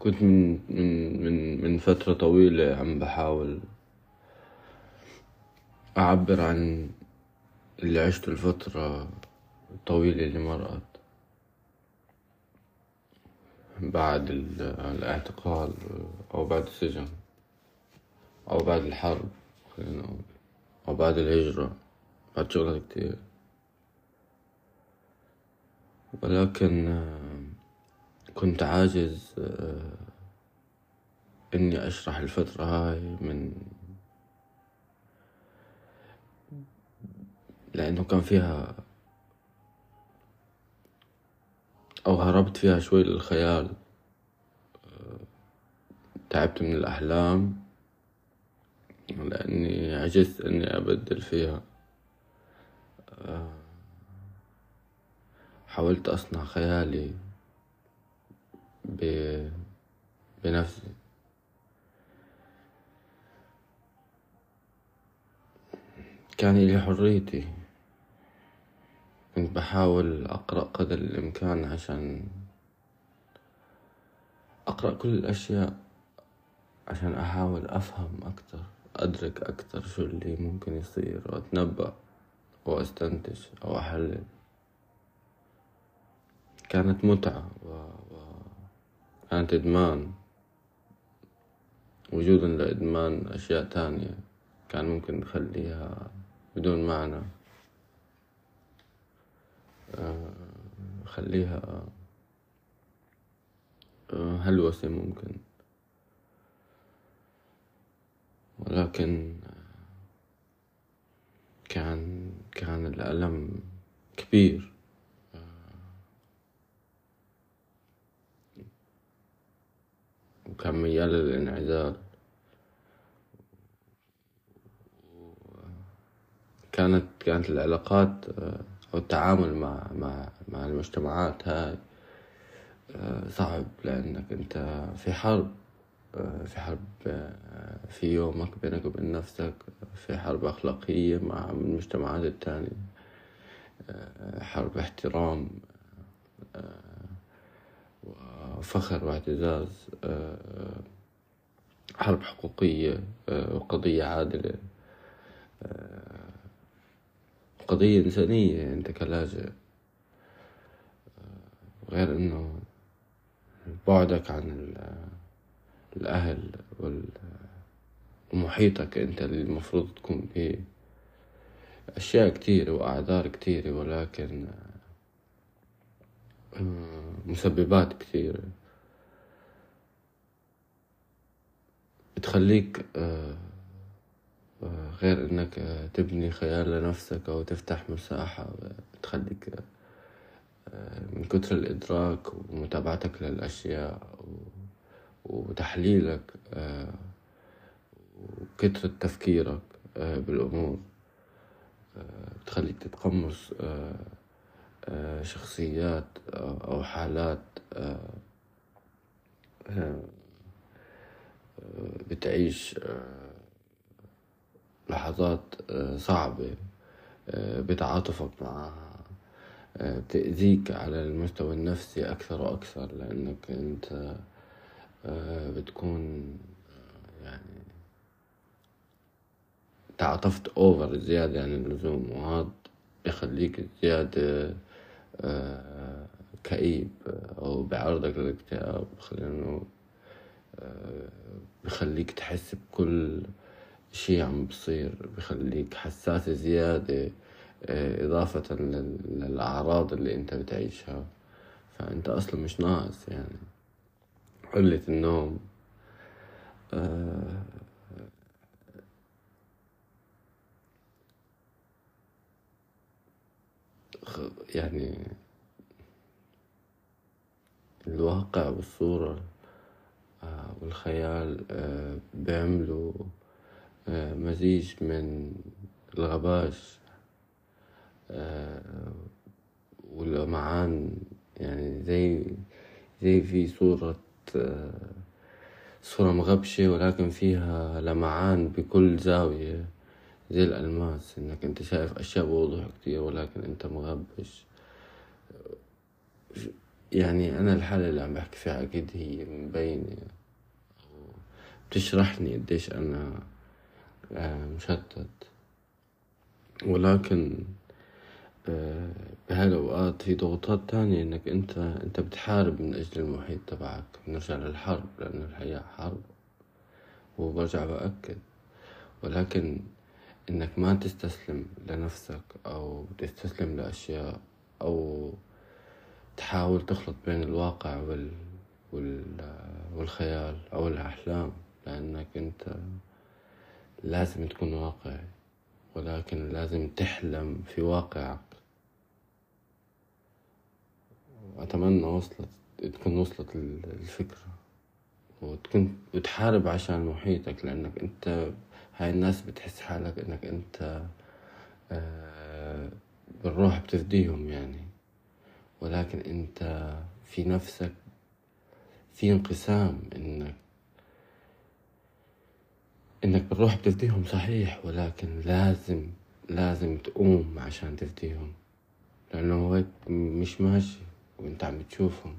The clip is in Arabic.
كنت من من من من فترة طويلة عم بحاول أعبر عن اللي عشته الفترة الطويلة اللي مرقت. بعد الاعتقال أو بعد السجن أو بعد الحرب خلينا نقول أو بعد الهجرة بعد شغلات كتير. ولكن كنت عاجز إني أشرح الفترة هاي من لأنه كان فيها أو هربت فيها شوي للخيال تعبت من الأحلام لأني عجزت إني أبدل فيها حاولت أصنع خيالي. بنفسي. كان لي حريتي. كنت بحاول أقرأ قدر الإمكان عشان أقرأ كل الأشياء عشان أحاول أفهم أكتر أدرك أكتر شو اللي ممكن يصير وأتنبأ وأستنتج أو أحلل. كانت متعة و... كانت إدمان. وجودا لإدمان أشياء تانية كان ممكن نخليها بدون معنى. آه، خليها آه، هلوسة ممكن. ولكن كان كان الألم كبير. وكان ميال للانعزال. كانت كانت العلاقات أو التعامل مع مع مع المجتمعات هاي صعب لأنك أنت في حرب في حرب في يومك بينك وبين نفسك في حرب أخلاقية مع المجتمعات التانية حرب احترام وفخر واعتزاز حرب حقوقية وقضية عادلة قضية إنسانية أنت كلاجئ. غير إنه بعدك عن الأهل ومحيطك أنت اللي المفروض تكون فيه أشياء كتيرة وأعذار كتيرة ولكن مسببات كثيرة بتخليك آه، آه، غير إنك تبني خيال لنفسك أو تفتح مساحة بتخليك آه، من كتر الإدراك ومتابعتك للأشياء وتحليلك وكترة تفكيرك بالأمور بتخليك تتقمص شخصيات أو حالات بتعيش لحظات صعبة بتعاطفك معها بتأذيك على المستوى النفسي أكثر وأكثر لأنك أنت بتكون يعني تعاطفت أوفر زيادة عن اللزوم وهذا بيخليك زيادة آه، كئيب أو بعرضك للاكتئاب. نقول آه، بخليك تحس بكل شي عم بصير بخليك حساس زيادة آه، إضافة للأعراض اللي أنت بتعيشها. فأنت أصلا مش ناقص يعني. قلة النوم يعني الواقع والصورة آه، والخيال آه، بيعملوا آه، مزيج من الغباش واللمعان يعني زي زي في صورة صورة مغبشة ولكن فيها لمعان بكل زاوية. زي الألماس إنك أنت شايف أشياء بوضوح كتير ولكن أنت مغبش. يعني أنا الحالة اللي عم بحكي فيها أكيد هي مبينة بتشرحني قديش أنا آه، مشتت. ولكن آه، بهالأوقات في ضغوطات تانية إنك أنت أنت بتحارب من أجل المحيط تبعك. بنرجع للحرب لأنه الحياة حرب. وبرجع بأكد. ولكن إنك ما تستسلم لنفسك أو تستسلم لأشياء أو تحاول تخلط بين الواقع وال... وال... والخيال أو الأحلام لأنك أنت لازم تكون واقعي ولكن لازم تحلم في واقعك. أتمنى وصلت تكون وصلت الفكرة وتكون وتحارب عشان محيطك لأنك أنت هاي الناس بتحس حالك إنك أنت آه، بالروح بتفديهم يعني. ولكن أنت في نفسك في انقسام إنك إنك بالروح بتفديهم صحيح ولكن لازم لازم تقوم عشان تفديهم. لأنه هيك مش ماشي وأنت عم تشوفهم